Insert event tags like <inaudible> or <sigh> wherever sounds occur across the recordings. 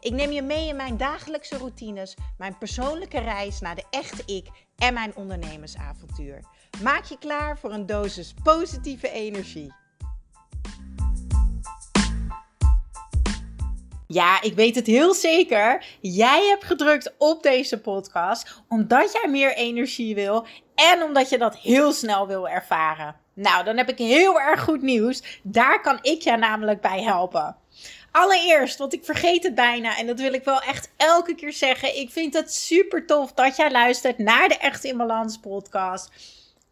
Ik neem je mee in mijn dagelijkse routines, mijn persoonlijke reis naar de echte ik en mijn ondernemersavontuur. Maak je klaar voor een dosis positieve energie. Ja, ik weet het heel zeker. Jij hebt gedrukt op deze podcast omdat jij meer energie wil en omdat je dat heel snel wil ervaren. Nou, dan heb ik heel erg goed nieuws. Daar kan ik jou namelijk bij helpen. Allereerst, want ik vergeet het bijna en dat wil ik wel echt elke keer zeggen. Ik vind het super tof dat jij luistert naar de Echt in Balans podcast.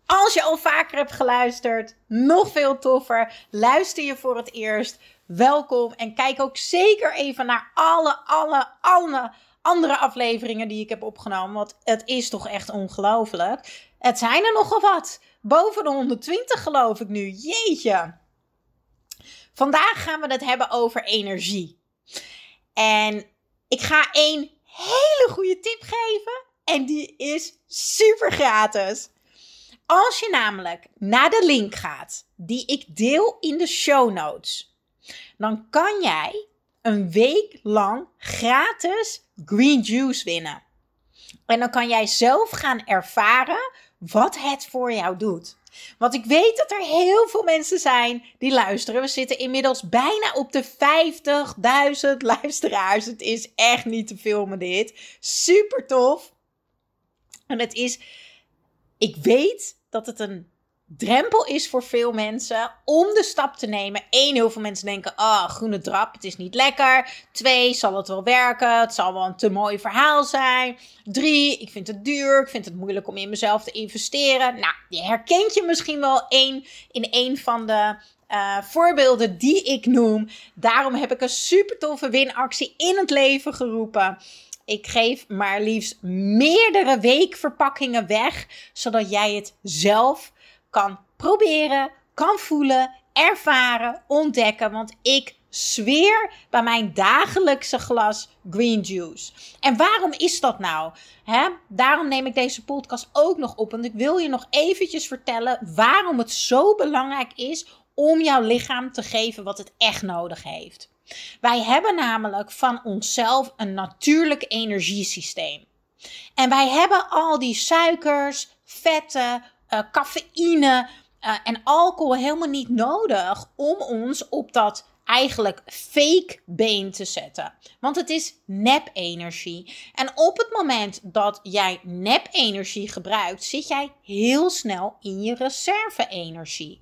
Als je al vaker hebt geluisterd, nog veel toffer. Luister je voor het eerst, welkom. En kijk ook zeker even naar alle, alle, alle andere afleveringen die ik heb opgenomen. Want het is toch echt ongelooflijk. Het zijn er nogal wat. Boven de 120 geloof ik nu. Jeetje. Vandaag gaan we het hebben over energie. En ik ga een hele goede tip geven. En die is super gratis. Als je namelijk naar de link gaat die ik deel in de show notes, dan kan jij een week lang gratis green juice winnen. En dan kan jij zelf gaan ervaren wat het voor jou doet. Want ik weet dat er heel veel mensen zijn die luisteren. We zitten inmiddels bijna op de 50.000 luisteraars. Het is echt niet te filmen dit. Super tof. En het is, ik weet dat het een drempel is voor veel mensen om de stap te nemen. Eén, heel veel mensen denken: ah, oh, groene drap, het is niet lekker. Twee, zal het wel werken? Het zal wel een te mooi verhaal zijn. Drie, ik vind het duur. Ik vind het moeilijk om in mezelf te investeren. Nou, je herkent je misschien wel één in een van de uh, voorbeelden die ik noem. Daarom heb ik een super toffe winactie in het leven geroepen. Ik geef maar liefst meerdere weekverpakkingen weg, zodat jij het zelf kan proberen, kan voelen, ervaren, ontdekken. Want ik zweer bij mijn dagelijkse glas green juice. En waarom is dat nou? Hè? Daarom neem ik deze podcast ook nog op. Want ik wil je nog eventjes vertellen waarom het zo belangrijk is om jouw lichaam te geven wat het echt nodig heeft. Wij hebben namelijk van onszelf een natuurlijk energiesysteem. En wij hebben al die suikers, vetten, uh, cafeïne uh, en alcohol helemaal niet nodig om ons op dat eigenlijk fake been te zetten. Want het is nep-energie. En op het moment dat jij nep-energie gebruikt, zit jij heel snel in je reserve-energie.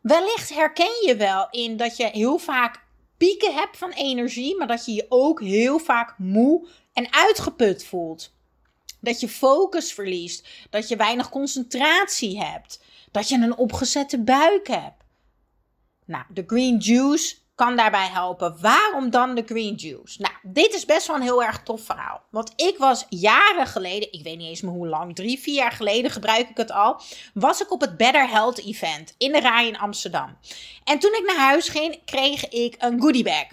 Wellicht herken je wel in dat je heel vaak pieken hebt van energie, maar dat je je ook heel vaak moe en uitgeput voelt. Dat je focus verliest. Dat je weinig concentratie hebt. Dat je een opgezette buik hebt. Nou, de green juice kan daarbij helpen. Waarom dan de green juice? Nou, dit is best wel een heel erg tof verhaal. Want ik was jaren geleden, ik weet niet eens meer hoe lang, drie, vier jaar geleden gebruik ik het al. Was ik op het Better Health Event in de Rij in Amsterdam. En toen ik naar huis ging, kreeg ik een goodie bag.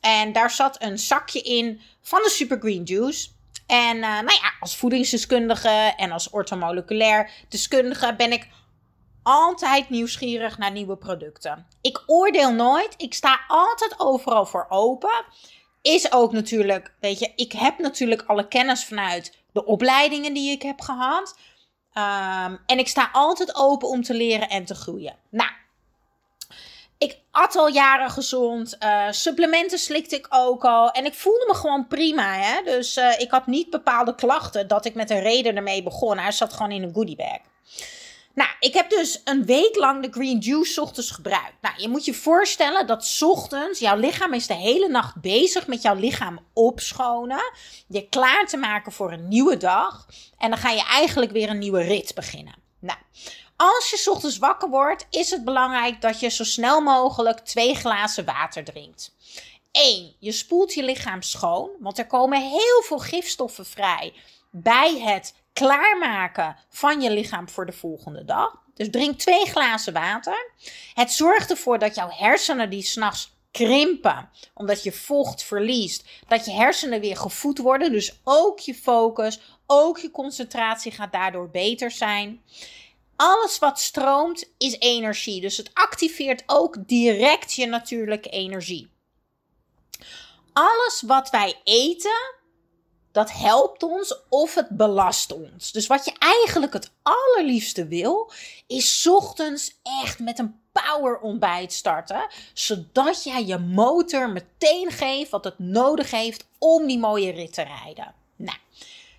En daar zat een zakje in van de Super Green Juice. En uh, nou ja, als voedingsdeskundige en als orthomoleculair deskundige ben ik altijd nieuwsgierig naar nieuwe producten. Ik oordeel nooit. Ik sta altijd overal voor open. Is ook natuurlijk, weet je, ik heb natuurlijk alle kennis vanuit de opleidingen die ik heb gehad. Um, en ik sta altijd open om te leren en te groeien. Nou, ik at al jaren gezond. Uh, supplementen slikte ik ook al. En ik voelde me gewoon prima. Hè? Dus uh, ik had niet bepaalde klachten dat ik met een reden ermee begon. Hij zat gewoon in een goodie bag. Nou, ik heb dus een week lang de green juice ochtends gebruikt. Nou, je moet je voorstellen dat ochtends jouw lichaam is de hele nacht bezig met jouw lichaam opschonen. Je klaar te maken voor een nieuwe dag. En dan ga je eigenlijk weer een nieuwe rit beginnen. Nou, als je ochtends wakker wordt, is het belangrijk dat je zo snel mogelijk twee glazen water drinkt. 1. Je spoelt je lichaam schoon, want er komen heel veel gifstoffen vrij bij het klaarmaken van je lichaam voor de volgende dag. Dus drink twee glazen water. Het zorgt ervoor dat jouw hersenen die s'nachts krimpen, omdat je vocht verliest, dat je hersenen weer gevoed worden. Dus ook je focus, ook je concentratie gaat daardoor beter zijn. Alles wat stroomt is energie. Dus het activeert ook direct je natuurlijke energie. Alles wat wij eten, dat helpt ons of het belast ons. Dus wat je eigenlijk het allerliefste wil, is ochtends echt met een power ontbijt starten. Zodat jij je motor meteen geeft wat het nodig heeft om die mooie rit te rijden. Nou,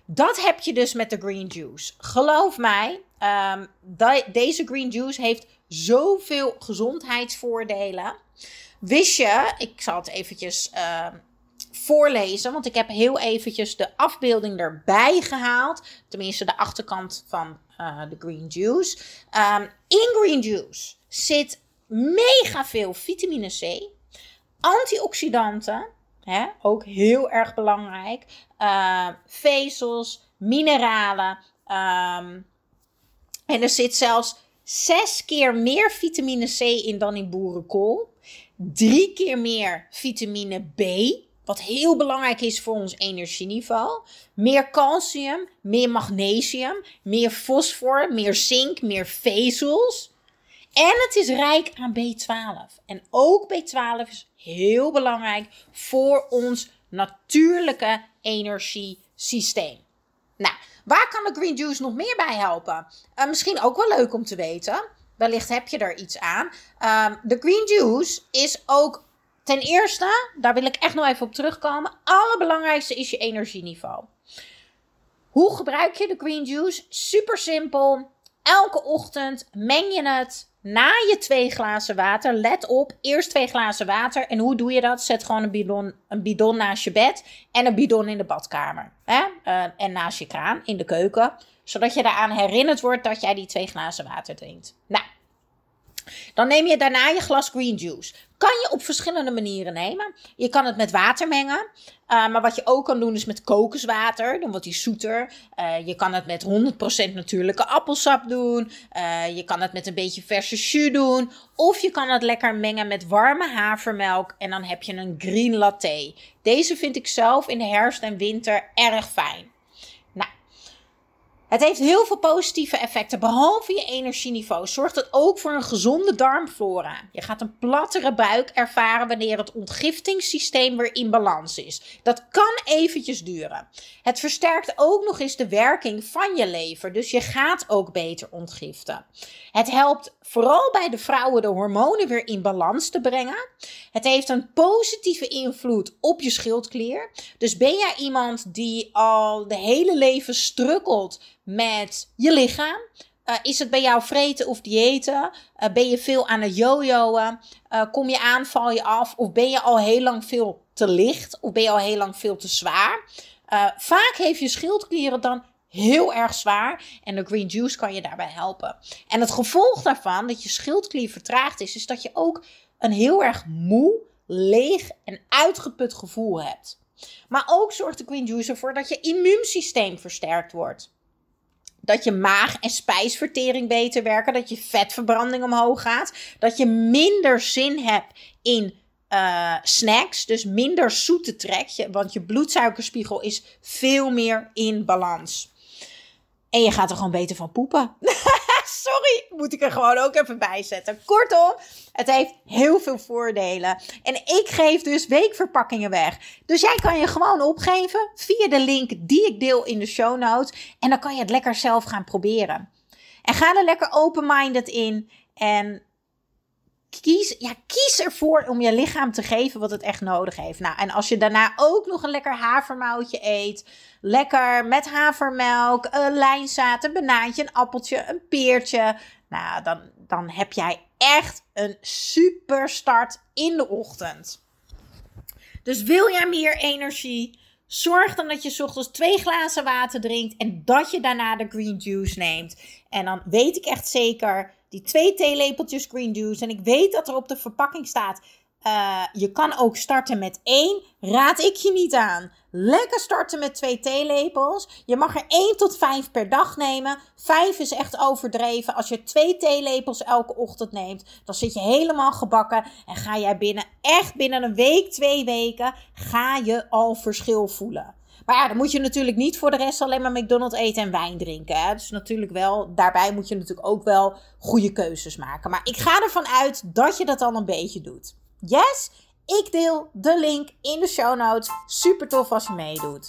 dat heb je dus met de green juice. Geloof mij, um, deze green juice heeft zoveel gezondheidsvoordelen. Wist je, ik zal het eventjes uh, voorlezen, want ik heb heel eventjes de afbeelding erbij gehaald. Tenminste, de achterkant van uh, de green juice. Um, in green juice zit mega veel vitamine C, antioxidanten, hè, ook heel erg belangrijk, uh, vezels, mineralen. Um, en er zit zelfs zes keer meer vitamine C in dan in boerenkool. Drie keer meer vitamine B, wat heel belangrijk is voor ons energieniveau. Meer calcium, meer magnesium, meer fosfor, meer zink, meer vezels. En het is rijk aan B12. En ook B12 is heel belangrijk voor ons natuurlijke energiesysteem. Nou, waar kan de green juice nog meer bij helpen? Uh, misschien ook wel leuk om te weten. Wellicht heb je er iets aan. Uh, de green juice is ook ten eerste, daar wil ik echt nog even op terugkomen. Allerbelangrijkste is je energieniveau. Hoe gebruik je de green juice? Super simpel. Elke ochtend meng je het na je twee glazen water, let op, eerst twee glazen water. En hoe doe je dat? Zet gewoon een bidon, een bidon naast je bed en een bidon in de badkamer. Hè? Uh, en naast je kraan in de keuken. Zodat je eraan herinnerd wordt dat jij die twee glazen water drinkt. Nou, dan neem je daarna je glas green juice. Kan je op verschillende manieren nemen. Je kan het met water mengen. Uh, maar wat je ook kan doen is met kokoswater. Dan wordt die zoeter. Uh, je kan het met 100% natuurlijke appelsap doen. Uh, je kan het met een beetje verse jus doen. Of je kan het lekker mengen met warme havermelk. En dan heb je een green latte. Deze vind ik zelf in de herfst en winter erg fijn. Het heeft heel veel positieve effecten. Behalve je energieniveau zorgt het ook voor een gezonde darmflora. Je gaat een plattere buik ervaren wanneer het ontgiftingssysteem weer in balans is. Dat kan eventjes duren. Het versterkt ook nog eens de werking van je lever, dus je gaat ook beter ontgiften. Het helpt vooral bij de vrouwen de hormonen weer in balans te brengen. Het heeft een positieve invloed op je schildklier. Dus ben jij iemand die al de hele leven strukkelt met je lichaam? Uh, is het bij jou vreten of diëten? Uh, ben je veel aan het jojoen? Uh, kom je aan, val je af? Of ben je al heel lang veel te licht? Of ben je al heel lang veel te zwaar? vaak heeft je schildklieren dan heel erg zwaar. En de green juice kan je daarbij helpen. En het gevolg daarvan, dat je schildklier vertraagd is, is dat je ook een heel erg moe, leeg en uitgeput gevoel hebt. Maar ook zorgt de green juice ervoor dat je immuunsysteem versterkt wordt. Dat je maag- en spijsvertering beter werken. Dat je vetverbranding omhoog gaat. Dat je minder zin hebt in uh, snacks. Dus minder zoete trek. Want je bloedsuikerspiegel is veel meer in balans. En je gaat er gewoon beter van poepen. <laughs> Sorry, moet ik er gewoon ook even bij zetten. Kortom, het heeft heel veel voordelen. En ik geef dus weekverpakkingen weg. Dus jij kan je gewoon opgeven via de link die ik deel in de show notes. En dan kan je het lekker zelf gaan proberen. En ga er lekker open-minded in. En kies, ja, kies ervoor om je lichaam te geven wat het echt nodig heeft. Nou, en als je daarna ook nog een lekker havermoutje eet, lekker met havermelk, een lijnzaad, een banaantje, een appeltje, een peertje, nou, dan, dan heb jij echt een super start in de ochtend. Dus wil jij meer energie? Zorg dan dat je ochtends twee glazen water drinkt en dat je daarna de green juice neemt. En dan weet ik echt zeker die twee theelepeltjes green juice. En ik weet dat er op de verpakking staat Uh, je kan ook starten met één. Raad ik je niet aan. Lekker starten met twee theelepels. Je mag er 1 tot 5 per dag nemen. 5 is echt overdreven. Als je twee theelepels elke ochtend neemt, dan zit je helemaal gebakken. En ga jij binnen, echt binnen een week, twee weken, ga je al verschil voelen. Maar ja, dan moet je natuurlijk niet voor de rest alleen maar McDonald's eten en wijn drinken. Hè? Dus natuurlijk wel, daarbij moet je natuurlijk ook wel goede keuzes maken. Maar ik ga ervan uit dat je dat dan een beetje doet. Yes? Ik deel de link in de show notes. Super tof als je meedoet.